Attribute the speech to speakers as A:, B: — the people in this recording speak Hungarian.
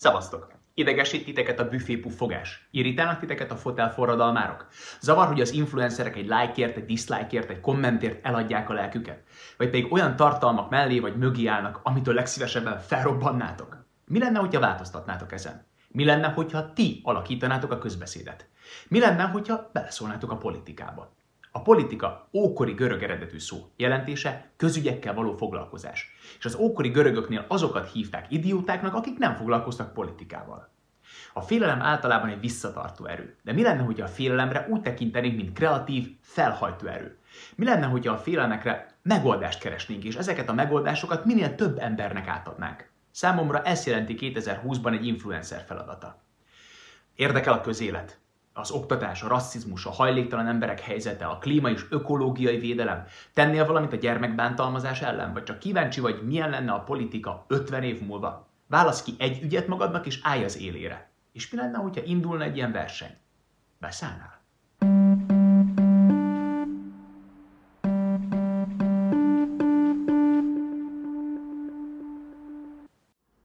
A: Szavaztok! Idegesít titeket a büfépufogás? Irritálnak titeket a fotel forradalmárok? Zavar, hogy az influencerek egy like-ért, egy dislike-ért, egy kommentért eladják a lelküket? Vagy pedig olyan tartalmak mellé vagy mögé állnak, amitől legszívesebben felrobbannátok? Mi lenne, hogyha változtatnátok ezen? Mi lenne, hogyha ti alakítanátok a közbeszédet? Mi lenne, hogyha beleszólnátok a politikába? A politika ókori görög eredetű szó, jelentése közügyekkel való foglalkozás. És az ókori görögöknél azokat hívták idiótáknak, akik nem foglalkoztak politikával. A félelem általában egy visszatartó erő. De mi lenne, hogyha a félelemre úgy tekintenénk, mint kreatív, felhajtó erő? Mi lenne, hogyha a félelmekre megoldást keresnénk, és ezeket a megoldásokat minél több embernek átadnánk? Számomra ezt jelenti 2020-ban egy influencer feladata. Érdekel a közélet, az oktatás, a rasszizmus, a hajléktalan emberek helyzete, a klíma és ökológiai védelem? Tennél valamit a gyermekbántalmazás ellen? Vagy csak kíváncsi vagy, milyen lenne a politika 50 év múlva? Válasz ki egy ügyet magadnak, és állj az élére. És mi lenne, hogyha indulna egy ilyen verseny? Beszállnál?